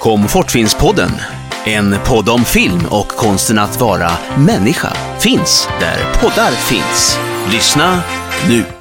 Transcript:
Komfortfilmspodden, en podd om film och konsten att vara människa, finns där poddar finns. Lyssna nu!